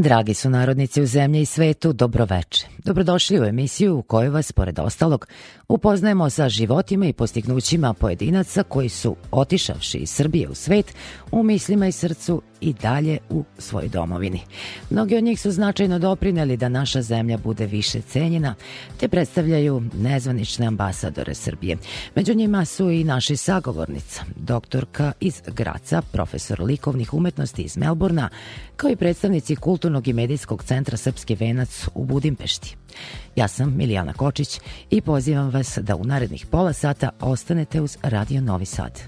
Dragi su narodnici u zemlji i svetu, dobroveče. Dobrodošli u emisiju u kojoj vas, pored ostalog, upoznajemo sa životima i postignućima pojedinaca koji su, otišavši iz Srbije u svet, u mislima i srcu i dalje u svojoj domovini. Mnogi od njih su značajno doprineli da naša zemlja bude više cenjena, te predstavljaju nezvanične ambasadore Srbije. Među njima su i naši sagovornica, doktorka iz Graca, profesor likovnih umetnosti iz Melburna, kao i predstavnici Kulturnog i medijskog centra Srpski venac u Budimpešti. Ja sam Milijana Kočić i pozivam vas da u narednih pola sata ostanete uz Radio Novi Sad.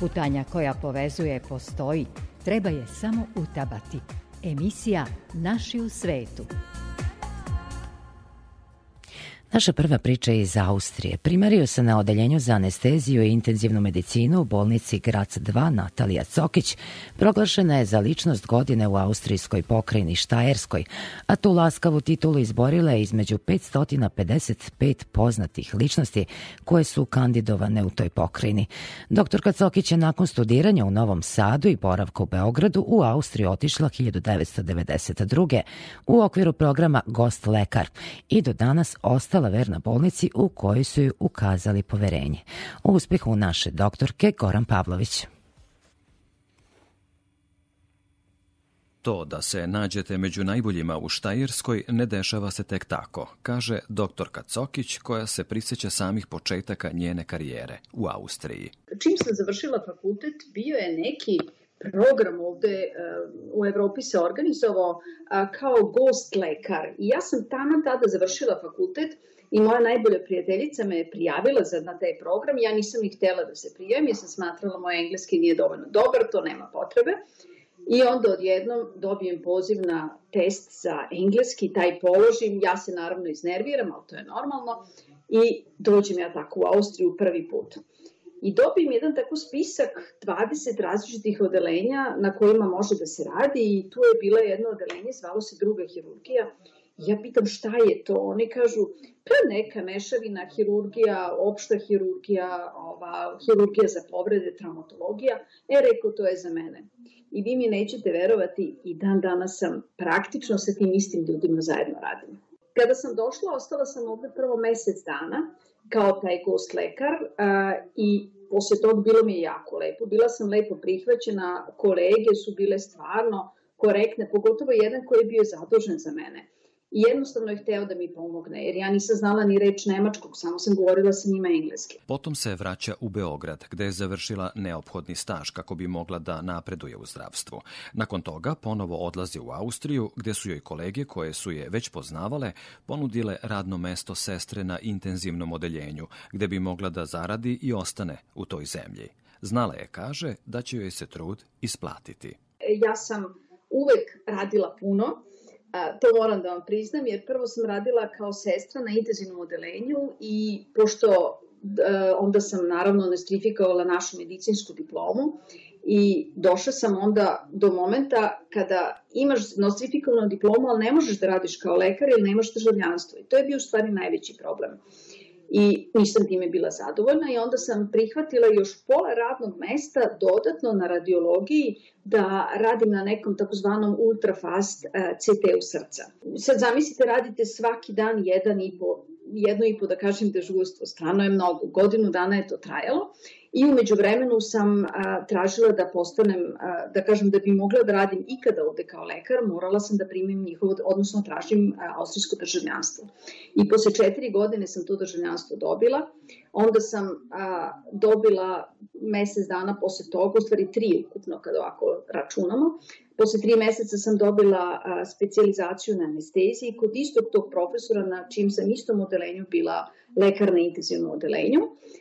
Putanja koja povezuje postoji, treba je samo utabati. Emisija Naši u svetu. Naša prva priča je iz Austrije. Primario se na odeljenju za anesteziju i intenzivnu medicinu u bolnici Grac 2 Natalija Cokić proglašena je za ličnost godine u austrijskoj pokrajini Štajerskoj, a tu laskavu titulu izborila je između 555 poznatih ličnosti koje su kandidovane u toj pokrajini. Doktorka Cokić je nakon studiranja u Novom Sadu i boravka u Beogradu u Austriju otišla 1992. u okviru programa Gost lekar i do danas ostala ostala verna bolnici u kojoj su ju ukazali poverenje. O uspehu naše doktorke Goran Pavlović. To da se nađete među najboljima u Štajerskoj ne dešava se tek tako, kaže doktorka Cokić koja se prisjeća samih početaka njene karijere u Austriji. Čim sam završila fakultet, bio je neki program ovde u Evropi se organizovao kao gost lekar. I ja sam tamo tada završila fakultet i moja najbolja prijateljica me je prijavila za, na taj program. Ja nisam ni htela da se prijavim, jer sam smatrala moj engleski nije dovoljno dobar, to nema potrebe. I onda odjednom dobijem poziv na test za engleski, taj položim, ja se naravno iznerviram, ali to je normalno, i dođem ja tako u Austriju prvi put. I dobijem jedan tako spisak 20 različitih odelenja na kojima može da se radi i tu je bila jedno odelenje, zvalo se druga hirurgija. Ja pitam šta je to, oni kažu pa neka mešavina hirurgija, opšta hirurgija, ova, hirurgija za povrede, traumatologija. E, rekao, to je za mene. I vi mi nećete verovati, i dan danas sam praktično sa tim istim ljudima zajedno radim. Kada sam došla, ostala sam ovde prvo mesec dana, kao taj gost lekar a, i posle toga bilo mi je jako lepo. Bila sam lepo prihvaćena, kolege su bile stvarno korektne, pogotovo jedan koji je bio zadužen za mene i jednostavno je hteo da mi pomogne, jer ja nisam znala ni reč nemačkog, samo sam govorila sa njima engleski. Potom se vraća u Beograd, gde je završila neophodni staž kako bi mogla da napreduje u zdravstvu. Nakon toga ponovo odlazi u Austriju, gde su joj kolege koje su je već poznavale ponudile radno mesto sestre na intenzivnom odeljenju, gde bi mogla da zaradi i ostane u toj zemlji. Znala je, kaže, da će joj se trud isplatiti. Ja sam uvek radila puno, to moram da vam priznam, jer prvo sam radila kao sestra na intenzivnom odelenju i pošto a, onda sam naravno nostrifikovala našu medicinsku diplomu i došla sam onda do momenta kada imaš nostrifikovanu diplomu, ali ne možeš da radiš kao lekar ili nemaš državljanstvo. I to je bio u stvari najveći problem. I nisam time bila zadovoljna i onda sam prihvatila još pola radnog mesta dodatno na radiologiji da radim na nekom takozvanom ultrafast CT-u srca. Sad zamislite, radite svaki dan jedan i po jedno i po, da kažem, dežurstvo. Stvarno je mnogo. Godinu dana je to trajalo i umeđu vremenu sam a, tražila da postanem, a, da kažem, da bi mogla da radim ikada ovde kao lekar, morala sam da primim njihovo, odnosno tražim a, austrijsko državljanstvo. I posle četiri godine sam to državljanstvo dobila. Onda sam a, dobila mesec dana posle toga, u stvari tri ukupno kada ovako računamo, Posle tri meseca sam dobila a, specializaciju na anesteziji kod istog tog profesora na čim sam istom odelenju bila lekar na intenzivnom odelenju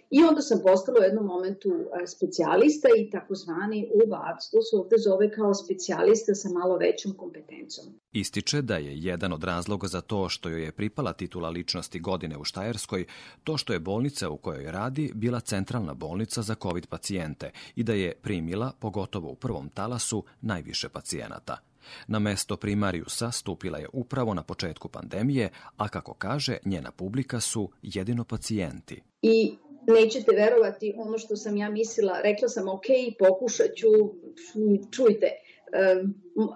i onda sam postala u jednom momentu specijalista i takozvani u VADSTU se ovde zove kao specijalista sa malo većom kompetencom. Ističe da je jedan od razloga za to što joj je pripala titula ličnosti godine u Štajerskoj to što je bolnica u kojoj radi bila centralna bolnica za COVID pacijente i da je primila, pogotovo u prvom talasu, najviše pacijenata. Na mesto primarijusa stupila je upravo na početku pandemije, a kako kaže, njena publika su jedino pacijenti. I nećete verovati ono što sam ja mislila, rekla sam ok, pokušat ću, čujte,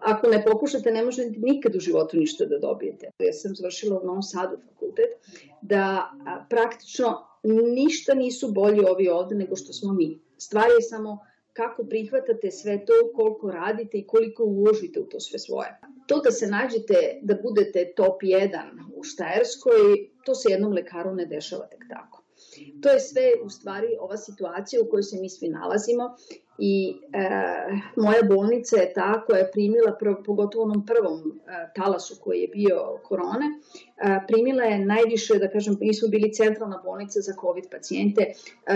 ako ne pokušate ne možete nikad u životu ništa da dobijete. Ja sam završila u Novom Sadu fakultet, da praktično ništa nisu bolji ovi ovde nego što smo mi. Stvar je samo kako prihvatate sve to, koliko radite i koliko uložite u to sve svoje. To da se nađete, da budete top 1 u Štajerskoj, to se jednom lekaru ne dešava tek tako. To je sve u stvari ova situacija u kojoj se mi svi nalazimo i e, moja bolnica je ta koja je primila, prv, pogotovo onom prvom e, talasu koji je bio korone, primila je najviše, da kažem, mi smo bili centralna bolnica za COVID pacijente,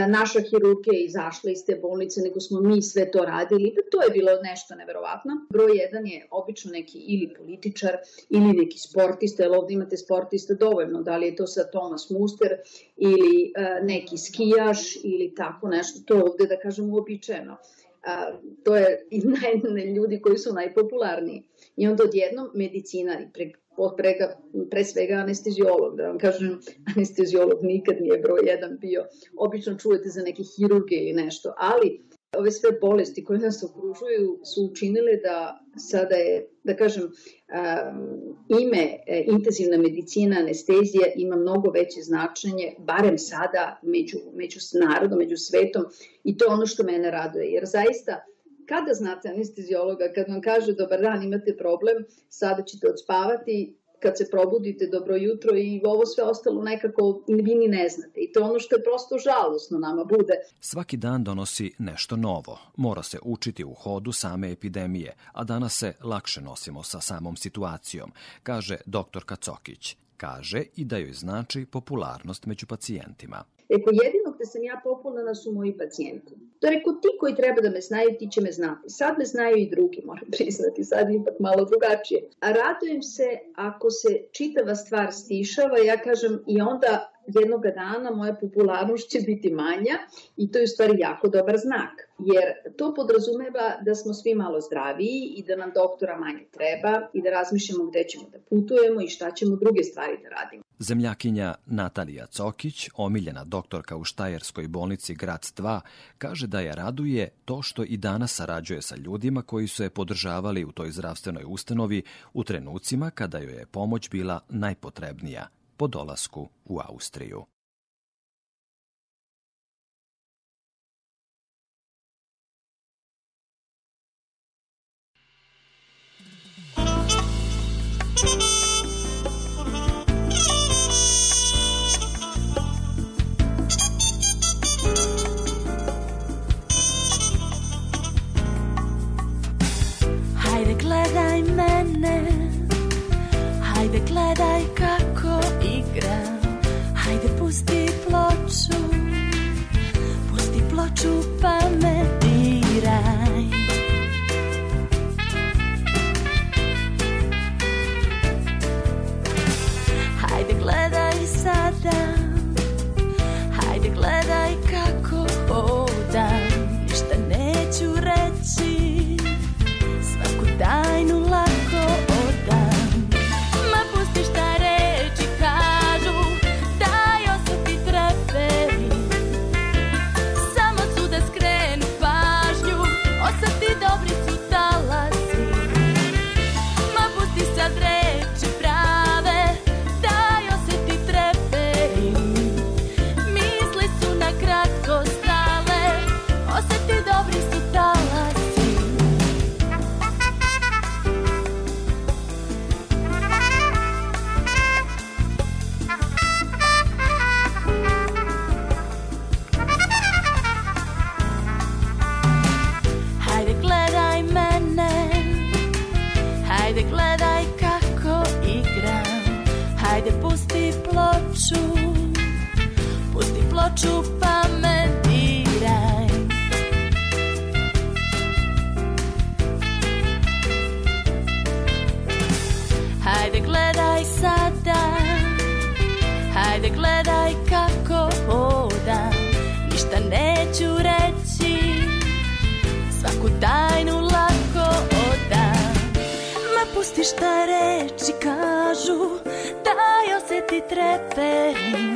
naša hirurgija je izašla iz te bolnice, nego smo mi sve to radili, to je bilo nešto neverovatno. Broj jedan je obično neki ili političar ili neki sportista, jer ovde imate sportista dovoljno, da li je to sa Thomas Muster ili neki skijaš ili tako nešto, to ovde, da kažem, uobičajeno a, to je naj, ljudi koji su najpopularniji. I onda odjednom medicina pre, pre, pre svega anestezijolog, da vam kažem, anestezijolog nikad nije broj jedan bio. Obično čujete za neke hirurge ili nešto, ali ove sve bolesti koje nas okružuju su učinile da sada je, da kažem, ime e, intenzivna medicina, anestezija ima mnogo veće značenje, barem sada među, među narodom, među svetom i to je ono što mene raduje, jer zaista kada znate anestezijologa, kad vam kaže dobar dan, imate problem, sada ćete odspavati, kad se probudite dobro jutro i ovo sve ostalo nekako vi ni ne znate. I to je ono što je prosto žalosno nama bude. Svaki dan donosi nešto novo. Mora se učiti u hodu same epidemije, a danas se lakše nosimo sa samom situacijom, kaže dr. Kacokić. Kaže i da joj znači popularnost među pacijentima. Eko, jedino gde sam ja popularna su moji pacijenti. To je reko, ti koji treba da me znaju, ti će me znati. Sad me znaju i drugi, moram priznati, sad je ipak malo drugačije. A radujem se ako se čitava stvar stišava, ja kažem i onda jednog dana moja popularnost će biti manja i to je u stvari jako dobar znak. Jer to podrazumeva da smo svi malo zdraviji i da nam doktora manje treba i da razmišljamo gde ćemo da putujemo i šta ćemo druge stvari da radimo. Zemljakinja Natalija Cokić, omiljena doktorka u Štajerskoj bolnici Grac 2, kaže da je raduje to što i danas sarađuje sa ljudima koji su je podržavali u toj zdravstvenoj ustanovi u trenucima kada joj je pomoć bila najpotrebnija po dolasku u Austriju. Šta reči kažu Daj osjeti treperi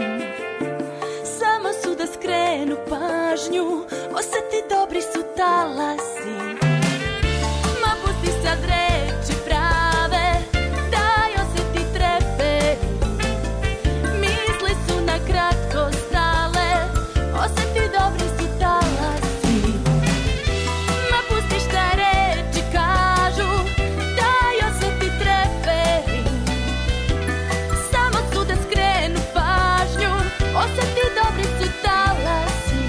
dobri su talasi.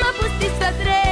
Ma pusti sad reči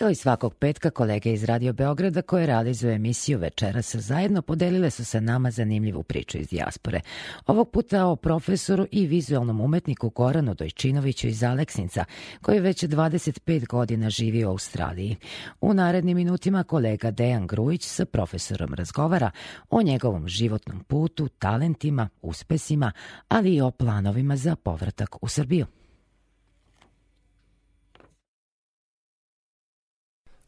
Kao i svakog petka, kolege iz Radio Beograda koje realizuju emisiju Večeras zajedno podelile su se nama zanimljivu priču iz dijaspore. Ovog puta o profesoru i vizualnom umetniku Goranu Dojčinoviću iz Aleksinca, koji već 25 godina živi u Australiji. U narednim minutima kolega Dejan Grujić sa profesorom razgovara o njegovom životnom putu, talentima, uspesima, ali i o planovima za povratak u Srbiju.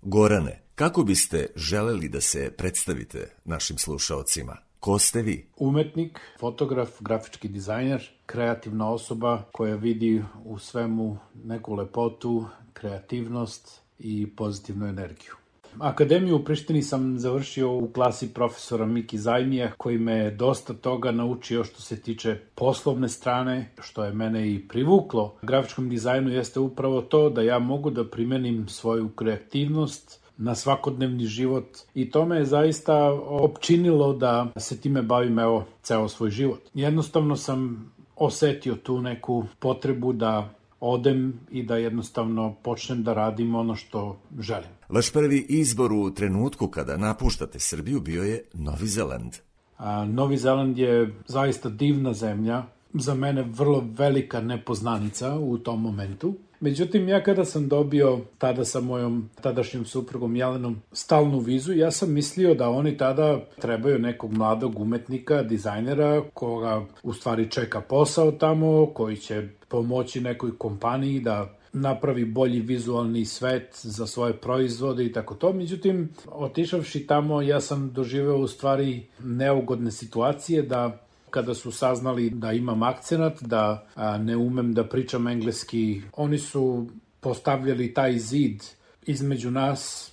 Gorane, kako biste želeli da se predstavite našim slušaocima? Ko ste vi? Umetnik, fotograf, grafički dizajner, kreativna osoba koja vidi u svemu neku lepotu, kreativnost i pozitivnu energiju. Akademiju u Prištini sam završio u klasi profesora Miki Zajmija koji me dosta toga naučio što se tiče poslovne strane, što je mene i privuklo. Grafičkom dizajnu jeste upravo to da ja mogu da primenim svoju kreativnost na svakodnevni život i to me je zaista opčinilo da se time bavim evo ceo svoj život. Jednostavno sam osetio tu neku potrebu da odem i da jednostavno počnem da radim ono što želim. Vaš prvi izbor u trenutku kada napuštate Srbiju bio je Novi Zeland. A, Novi Zeland je zaista divna zemlja, za mene vrlo velika nepoznanica u tom momentu. Međutim, ja kada sam dobio tada sa mojom tadašnjom suprugom Jelenom stalnu vizu, ja sam mislio da oni tada trebaju nekog mladog umetnika, dizajnera, koga u stvari čeka posao tamo, koji će pomoći nekoj kompaniji da napravi bolji vizualni svet za svoje proizvode i tako to. Međutim, otišavši tamo, ja sam doživeo u stvari neugodne situacije da kada su saznali da imam akcenat, da ne umem da pričam engleski, oni su postavljali taj zid između nas.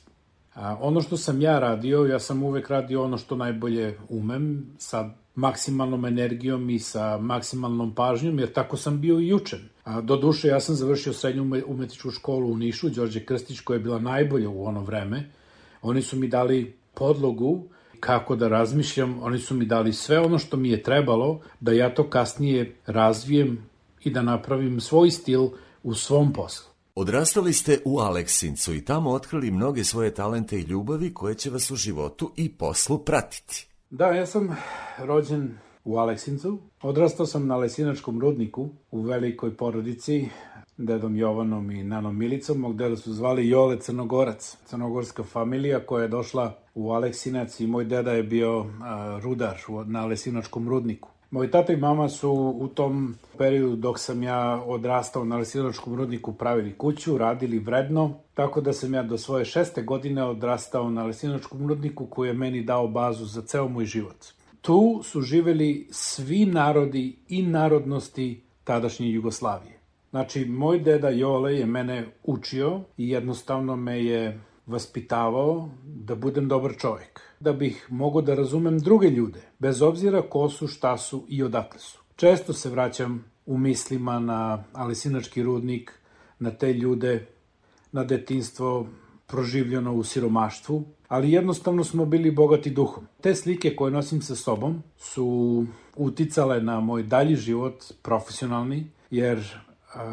A, ono što sam ja radio, ja sam uvek radio ono što najbolje umem, sa maksimalnom energijom i sa maksimalnom pažnjom, jer tako sam bio i učen. A, do duše, ja sam završio srednju umetničku školu u Nišu, Đorđe Krstić, koja je bila najbolja u ono vreme. Oni su mi dali podlogu kako da razmišljam, oni su mi dali sve ono što mi je trebalo da ja to kasnije razvijem i da napravim svoj stil u svom poslu. Odrastali ste u Aleksincu i tamo otkrili mnoge svoje talente i ljubavi koje će vas u životu i poslu pratiti. Da, ja sam rođen u Aleksincu. Odrastao sam na Lesinačkom rudniku u velikoj porodici dedom Jovanom i nanom Milicom, mog deda su zvali Jole Crnogorac, crnogorska familija koja je došla u Aleksinac i moj deda je bio rudar na Lesinačkom rudniku. Moj tata i mama su u tom periodu dok sam ja odrastao na Lesinačkom rudniku pravili kuću, radili vredno, tako da sam ja do svoje šeste godine odrastao na Lesinačkom rudniku koji je meni dao bazu za ceo moj život. Tu su živeli svi narodi i narodnosti tadašnje Jugoslavije. Znači, moj deda Jole je mene učio i jednostavno me je vaspitavao da budem dobar čovjek. Da bih mogao da razumem druge ljude, bez obzira ko su, šta su i odakle su. Često se vraćam u mislima na Alesinački rudnik, na te ljude, na detinstvo, proživljeno u siromaštvu, ali jednostavno smo bili bogati duhom. Te slike koje nosim sa sobom su uticale na moj dalji život profesionalni, jer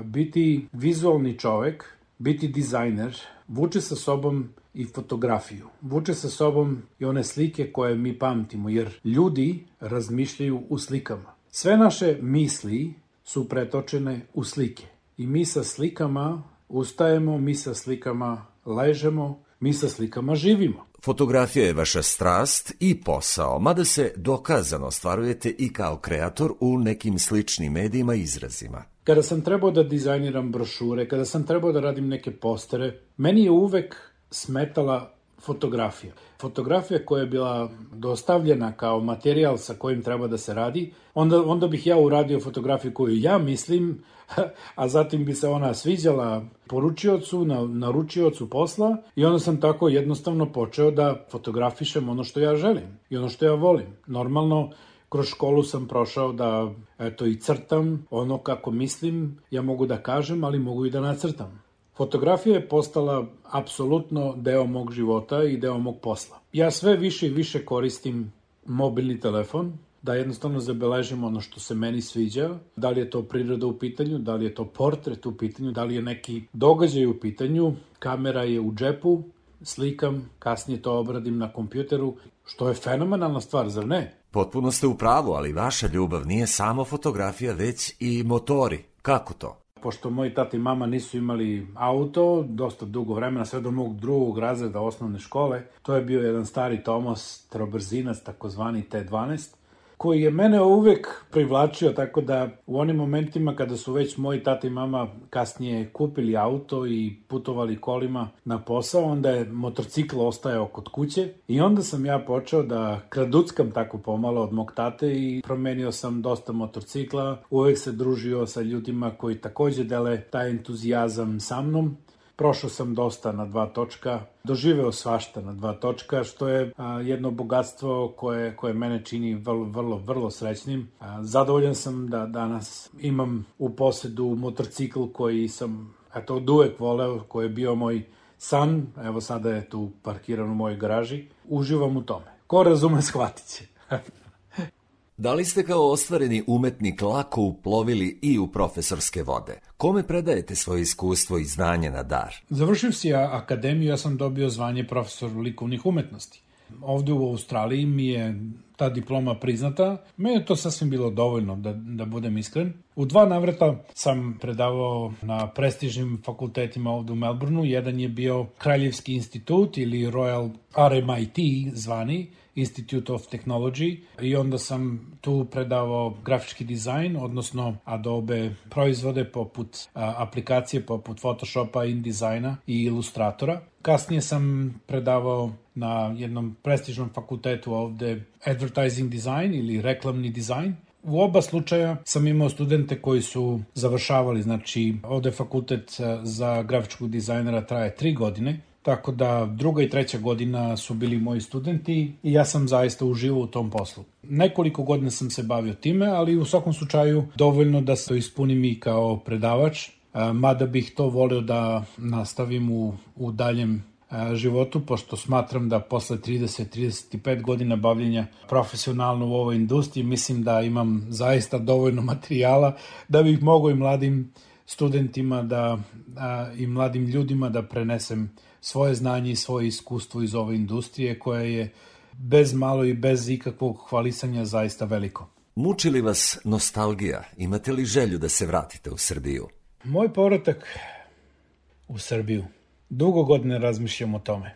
biti vizualni čovek, biti dizajner, vuče sa sobom i fotografiju. Vuče sa sobom i one slike koje mi pamtimo, jer ljudi razmišljaju u slikama. Sve naše misli su pretočene u slike. I mi sa slikama ustajemo, mi sa slikama ležemo, mi sa slikama živimo. Fotografija je vaša strast i posao, mada se dokazano stvarujete i kao kreator u nekim sličnim medijima i izrazima. Kada sam trebao da dizajniram brošure, kada sam trebao da radim neke postere, meni je uvek smetala fotografija. Fotografija koja je bila dostavljena kao materijal sa kojim treba da se radi, onda, onda bih ja uradio fotografiju koju ja mislim, a zatim bi se ona sviđala poručiocu, na, naručiocu posla i onda sam tako jednostavno počeo da fotografišem ono što ja želim i ono što ja volim. Normalno, kroz školu sam prošao da eto i crtam ono kako mislim, ja mogu da kažem, ali mogu i da nacrtam. Fotografija je postala apsolutno deo mog života i deo mog posla. Ja sve više i više koristim mobilni telefon, da jednostavno zabeležim ono što se meni sviđa, da li je to priroda u pitanju, da li je to portret u pitanju, da li je neki događaj u pitanju, kamera je u džepu, slikam, kasnije to obradim na kompjuteru, što je fenomenalna stvar, zar ne? Potpuno ste u pravu, ali vaša ljubav nije samo fotografija, već i motori. Kako to? Pošto moji tata i mama nisu imali auto dosta dugo vremena, sve do mog drugog razreda osnovne škole, to je bio jedan stari Tomos trobrzinac, takozvani T12, koji je mene uvek privlačio, tako da u onim momentima kada su već moji tata i mama kasnije kupili auto i putovali kolima na posao, onda je motorcikl ostajao kod kuće i onda sam ja počeo da kraduckam tako pomalo od mog tate i promenio sam dosta motorcikla, uvek se družio sa ljudima koji takođe dele taj entuzijazam sa mnom Prošao sam dosta na dva točka, doživeo svašta na dva točka, što je a, jedno bogatstvo koje, koje mene čini vrlo, vrlo, vrlo srećnim. A, zadovoljan sam da danas imam u posedu motorcikl koji sam eto, od uvek voleo, koji je bio moj san, evo sada je tu parkiran u mojoj garaži, uživam u tome. Ko razume, shvatit će. Da li ste kao ostvareni umetnik lako uplovili i u profesorske vode? Kome predajete svoje iskustvo i znanje na dar? Završив si akademiju, ja sam dobio zvanje profesor likovnih umetnosti. Ovde u Australiji mi je ta diploma priznata. Me je to sasvim bilo dovoljno, da, da budem iskren. U dva navrata sam predavao na prestižnim fakultetima ovde u Melbourneu. Jedan je bio Kraljevski institut ili Royal RMIT zvani, Institute of Technology i onda sam tu predavao grafički dizajn, odnosno Adobe proizvode poput aplikacije poput Photoshopa, InDesigna i Illustratora. Kasnije sam predavao na jednom prestižnom fakultetu ovde Advertising Design ili reklamni dizajn U oba slučaja sam imao studente koji su završavali, znači ovde fakultet za grafičkog dizajnera traje tri godine, Tako da druga i treća godina su bili moji studenti i ja sam zaista uživao u tom poslu. Nekoliko godina sam se bavio time, ali u svakom slučaju dovoljno da se ispunim i kao predavač, mada bih to volio da nastavim u, u daljem životu, pošto smatram da posle 30-35 godina bavljenja profesionalno u ovoj industriji, mislim da imam zaista dovoljno materijala da bih mogao i mladim studentima da, a, i mladim ljudima da prenesem svoje znanje i svoje iskustvo iz ove industrije koja je bez malo i bez ikakvog hvalisanja zaista veliko. Muči li vas nostalgija? Imate li želju da se vratite u Srbiju? Moj povratak u Srbiju. Dugo godine razmišljam o tome.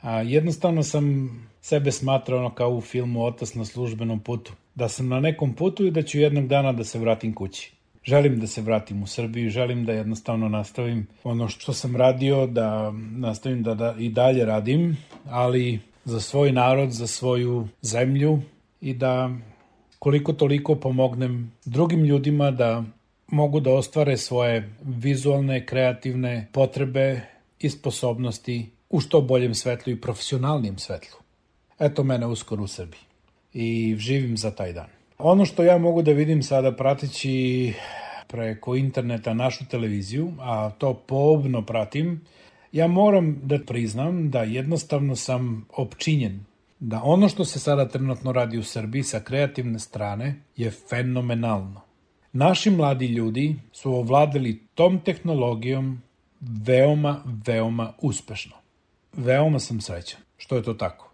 A jednostavno sam sebe smatrao ono kao u filmu Otac na službenom putu. Da sam na nekom putu i da ću jednog dana da se vratim kući želim da se vratim u Srbiju, želim da jednostavno nastavim ono što sam radio, da nastavim da, da i dalje radim, ali za svoj narod, za svoju zemlju i da koliko toliko pomognem drugim ljudima da mogu da ostvare svoje vizualne, kreativne potrebe i sposobnosti u što boljem svetlu i profesionalnijem svetlu. Eto mene uskoro u Srbiji i živim za taj dan. Ono što ja mogu da vidim sada prateći preko interneta našu televiziju, a to poobno pratim, Ja moram da priznam da jednostavno sam opčinjen da ono što se sada trenutno radi u Srbiji sa kreativne strane je fenomenalno. Naši mladi ljudi su ovladali tom tehnologijom veoma, veoma uspešno. Veoma sam srećan što je to tako.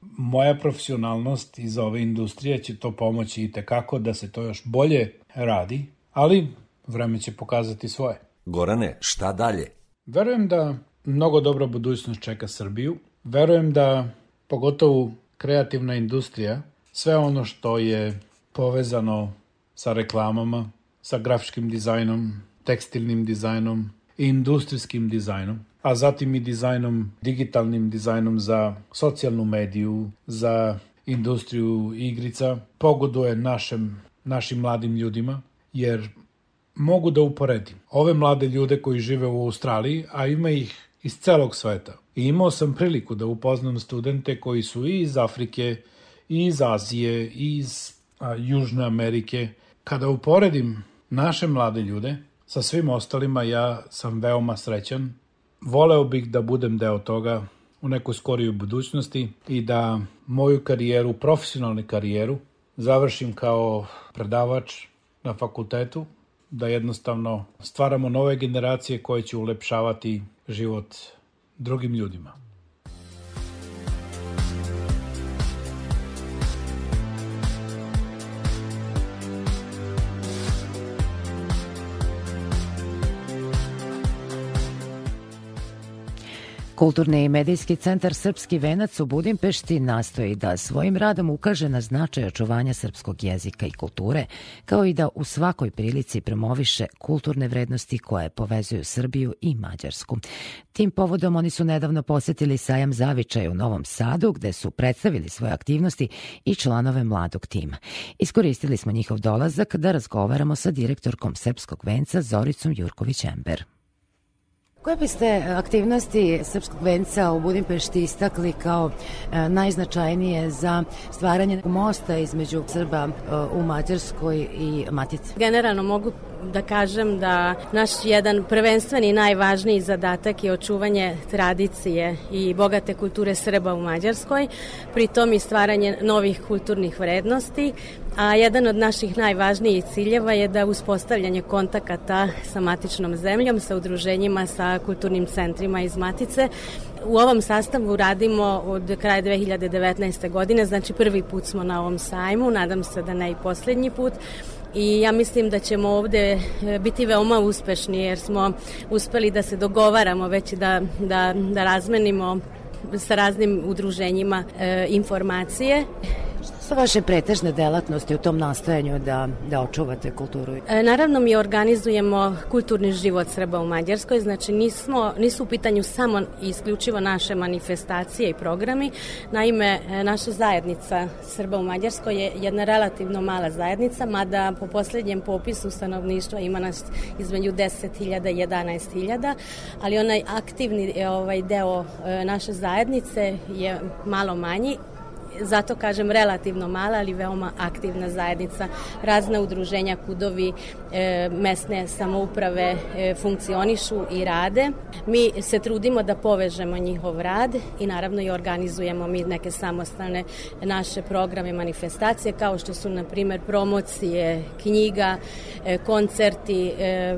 Moja profesionalnost iz ove industrije će to pomoći i tekako da se to još bolje radi, ali vreme će pokazati svoje. Gorane, šta dalje? Verujem da mnogo dobra budućnost čeka Srbiju. Verujem da pogotovo kreativna industrija, sve ono što je povezano sa reklamama, sa grafičkim dizajnom, tekstilnim dizajnom i industrijskim dizajnom, a zatim i dizajnom, digitalnim dizajnom za socijalnu mediju, za industriju igrica, pogoduje našem, našim mladim ljudima, jer mogu da uporedim ove mlade ljude koji žive u Australiji, a ima ih iz celog sveta. I imao sam priliku da upoznam studente koji su i iz Afrike, i iz Azije, i iz a, Južne Amerike. Kada uporedim naše mlade ljude sa svim ostalima, ja sam veoma srećan. Voleo bih da budem deo toga u nekoj skoriju budućnosti i da moju karijeru, profesionalnu karijeru, završim kao predavač na fakultetu, da jednostavno stvaramo nove generacije koje će ulepšavati život drugim ljudima. Kulturni i medijski centar Srpski venac u Budimpešti nastoji da svojim radom ukaže na značaj očuvanja srpskog jezika i kulture, kao i da u svakoj prilici promoviše kulturne vrednosti koje povezuju Srbiju i Mađarsku. Tim povodom oni su nedavno posetili sajam zavičaja u Novom Sadu, gde su predstavili svoje aktivnosti i članove mladog tima. Iskoristili smo njihov dolazak da razgovaramo sa direktorkom Srpskog venca Zoricom Jurković-Ember. Koje biste aktivnosti Srpskog venca u Budimpešti istakli kao e, najznačajnije za stvaranje mosta između Srba e, u Mađarskoj i Matice? Generalno mogu da kažem da naš jedan prvenstveni i najvažniji zadatak je očuvanje tradicije i bogate kulture Srba u Mađarskoj, pritom i stvaranje novih kulturnih vrednosti, a jedan od naših najvažnijih ciljeva je da uspostavljanje kontakata sa matičnom zemljom, sa udruženjima, sa kulturnim centrima iz Matice, U ovom sastavu radimo od kraja 2019. godine, znači prvi put smo na ovom sajmu, nadam se da ne i poslednji put i ja mislim da ćemo ovde e, biti veoma uspešni jer smo uspeli da se dogovaramo već da, da, da razmenimo sa raznim udruženjima e, informacije su vaše pretežne delatnosti u tom nastojanju da, da očuvate kulturu? E, naravno, mi organizujemo kulturni život Srba u Mađarskoj, znači nismo, nisu u pitanju samo i isključivo naše manifestacije i programi. Naime, e, naša zajednica Srba u Mađarskoj je jedna relativno mala zajednica, mada po poslednjem popisu stanovništva ima nas između 10.000 i 11.000, ali onaj aktivni e, ovaj deo e, naše zajednice je malo manji zato kažem relativno mala, ali veoma aktivna zajednica. Razna udruženja, kudovi, e, mesne samouprave e, funkcionišu i rade. Mi se trudimo da povežemo njihov rad i naravno i organizujemo mi neke samostalne naše programe, manifestacije, kao što su, na primer, promocije knjiga, e, koncerti, e,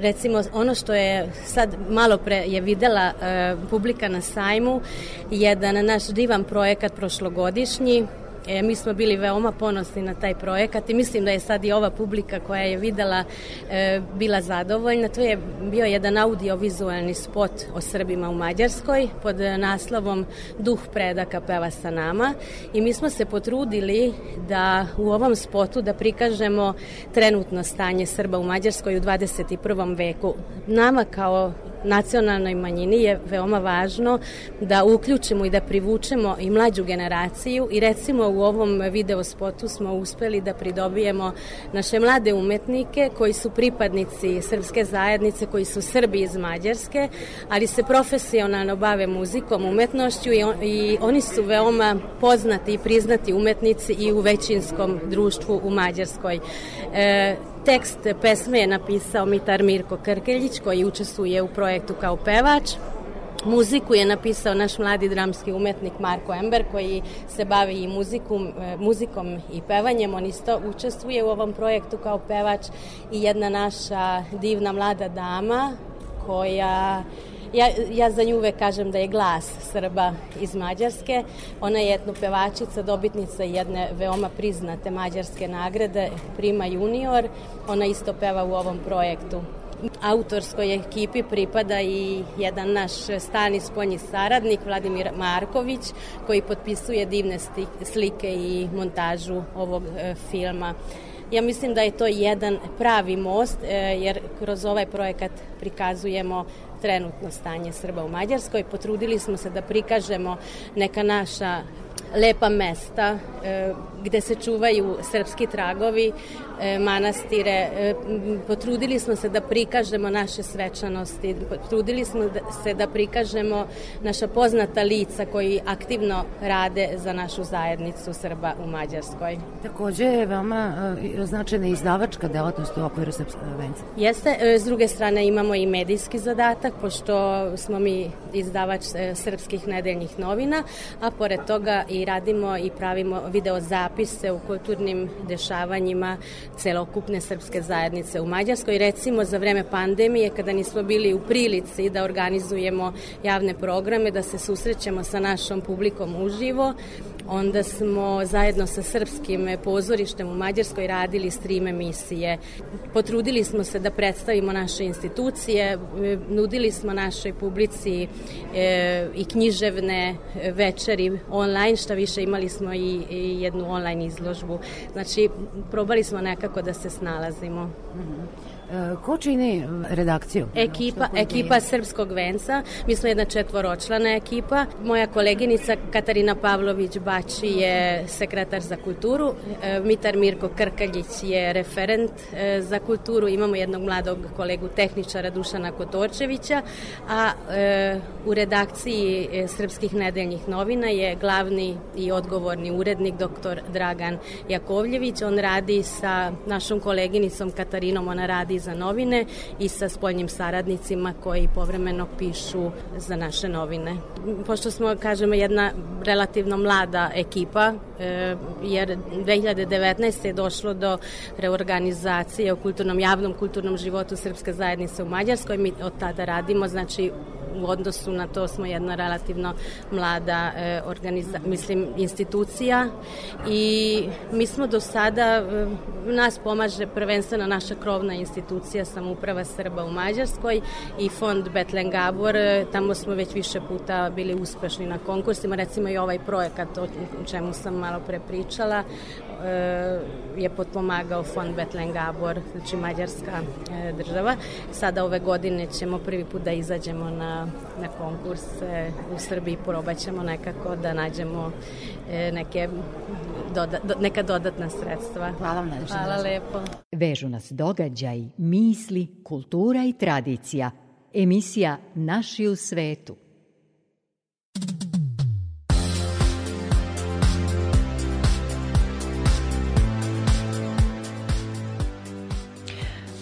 recimo ono što je sad malo pre je videla e, publika na sajmu, jedan naš divan projekat prošlogodišnji godišnji. E, mi smo bili veoma ponosni na taj projekat i mislim da je sad i ova publika koja je videla e, bila zadovoljna. To je bio jedan audiovizualni spot o Srbima u Mađarskoj pod naslovom Duh predaka peva sa nama i mi smo se potrudili da u ovom spotu da prikažemo trenutno stanje Srba u Mađarskoj u 21. veku. Nama kao nacionalnoj manjini je veoma važno da uključimo i da privučemo i mlađu generaciju i recimo u ovom video spotu smo uspeli da pridobijemo naše mlade umetnike koji su pripadnici srpske zajednice, koji su Srbi iz Mađarske, ali se profesionalno bave muzikom, umetnošću i, on, i oni su veoma poznati i priznati umetnici i u većinskom društvu u Mađarskoj. E, Tekst pesme je napisao Mitar Mirko Krkeljić koji učestvuje u projektu kao pevač. Muziku je napisao naš mladi dramski umetnik Marko Ember koji se bavi i muzikum, e, muzikom i pevanjem. On isto učestvuje u ovom projektu kao pevač i jedna naša divna mlada dama koja Ja, ja za nju uvek kažem da je glas Srba iz Mađarske. Ona je etno pevačica, dobitnica jedne veoma priznate mađarske nagrade, Prima Junior. Ona isto peva u ovom projektu autorskoj ekipi pripada i jedan naš stani spolji saradnik Vladimir Marković koji potpisuje divne slike i montažu ovog e, filma. Ja mislim da je to jedan pravi most e, jer kroz ovaj projekat prikazujemo trenutno stanje Srba u Mađarskoj. Potrudili smo se da prikažemo neka naša lepa mesta e, gde se čuvaju srpski tragovi, e, manastire. E, potrudili smo se da prikažemo naše svečanosti, potrudili smo da, se da prikažemo naša poznata lica koji aktivno rade za našu zajednicu Srba u Mađarskoj. Takođe je veoma značajna izdavačka delatnost u okviru Srpske venca. Jeste, s druge strane imamo i medijski zadatak, pošto smo mi izdavač srpskih nedeljnih novina, a pored toga i radimo i pravimo video zapise u kulturnim dešavanjima celokupne srpske zajednice u Mađarskoj. Recimo za vreme pandemije kada nismo bili u prilici da organizujemo javne programe, da se susrećemo sa našom publikom uživo, Onda smo zajedno sa srpskim pozorištem u Mađarskoj radili stream emisije. Potrudili smo se da predstavimo naše institucije, nudili smo našoj publici e, i književne večeri online, šta više imali smo i, i jednu online izložbu. Znači, probali smo nekako da se snalazimo. Mm -hmm. E, ko čini redakciju? Ekipa, ekipa Srpskog venca. Mi smo jedna četvoročlana ekipa. Moja koleginica Katarina Pavlović Bači je sekretar za kulturu. E, Mitar Mirko Krkaljić je referent e, za kulturu. Imamo jednog mladog kolegu tehničara Dušana Kotorčevića, a u redakciji Srpskih nedeljnih novina je glavni i odgovorni urednik dr. Dragan Jakovljević. On radi sa našom koleginicom Katarinom, ona radi za novine i sa spoljnim saradnicima koji povremeno pišu za naše novine. Pošto smo, kažemo, jedna relativno mlada ekipa, e, jer 2019. je došlo do reorganizacije u kulturnom, javnom kulturnom životu Srpske zajednice u Mađarskoj, mi od tada radimo, znači u odnosu na to smo jedna relativno mlada e, organiza, mislim, institucija i mi smo do sada, e, nas pomaže prvenstveno naša krovna institucija samuprava Srba u Mađarskoj i fond Betlen Gabor, e, tamo smo već više puta bili uspešni na konkursima, recimo i ovaj projekat o čemu sam malo pre pričala, e, je potpomagao fond Betlen Gabor, znači mađarska e, država. Sada ove godine ćemo prvi put da izađemo na, na konkurse u Srbiji, probat ćemo nekako da nađemo e, neke doda, do, neka dodatna sredstva. Hvala vam najviše. Hvala lepo. Vežu nas događaj, misli, kultura i tradicija. Emisija Naši u svetu.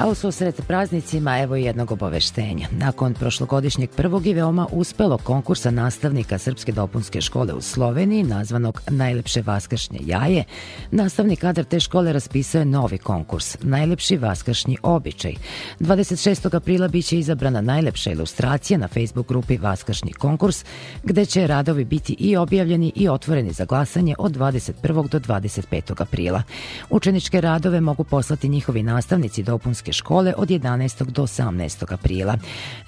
A u susret praznicima evo jednog obaveštenja. Nakon prošlogodišnjeg prvog i veoma uspelog konkursa nastavnika Srpske dopunske škole u Sloveniji, nazvanog Najlepše vaskršnje jaje, nastavni kadar te škole raspisao je novi konkurs, Najlepši vaskršnji običaj. 26. aprila biće izabrana najlepša ilustracija na Facebook grupi Vaskršnji konkurs, gde će radovi biti i objavljeni i otvoreni za glasanje od 21. do 25. aprila. Učeničke radove mogu poslati njihovi nastavnici dopunske škole od 11. do 18. aprila.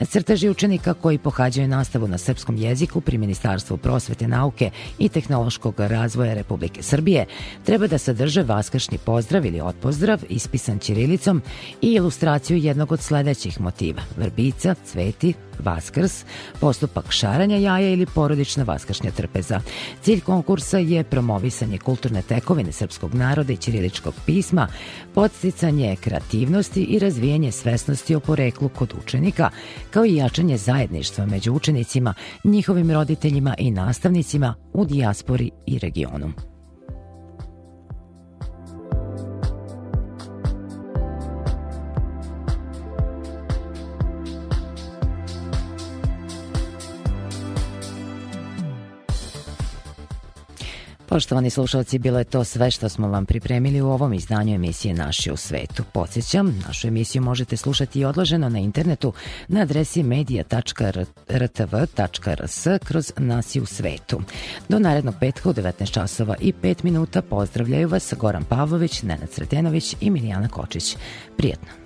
Crteži učenika koji pohađaju nastavu na srpskom jeziku pri Ministarstvu prosvete, nauke i tehnološkog razvoja Republike Srbije treba da sadrže vaskršnji pozdrav ili otpozdrav ispisan ćirilicom i ilustraciju jednog od sledećih motiva – vrbica, cveti, Vaskrs, postupak šaranja jaja ili porodična vaskršnja trpeza. Cilj konkursa je promovisanje kulturne tekovine srpskog naroda i ćiriličkog pisma, podsticanje kreativnosti i razvijanje svesnosti o poreklu kod učenika, kao i jačanje zajedništva među učenicima, njihovim roditeljima i nastavnicima u dijaspori i regionu. Poštovani slušalci, bilo je to sve što smo vam pripremili u ovom izdanju emisije Naši u svetu. Podsjećam, našu emisiju možete slušati i odloženo na internetu na adresi media.rtv.rs kroz Nasi u svetu. Do narednog petka u 19 časova i 5 minuta pozdravljaju vas Goran Pavlović, Nenad Sretenović i Milijana Kočić. Prijetno!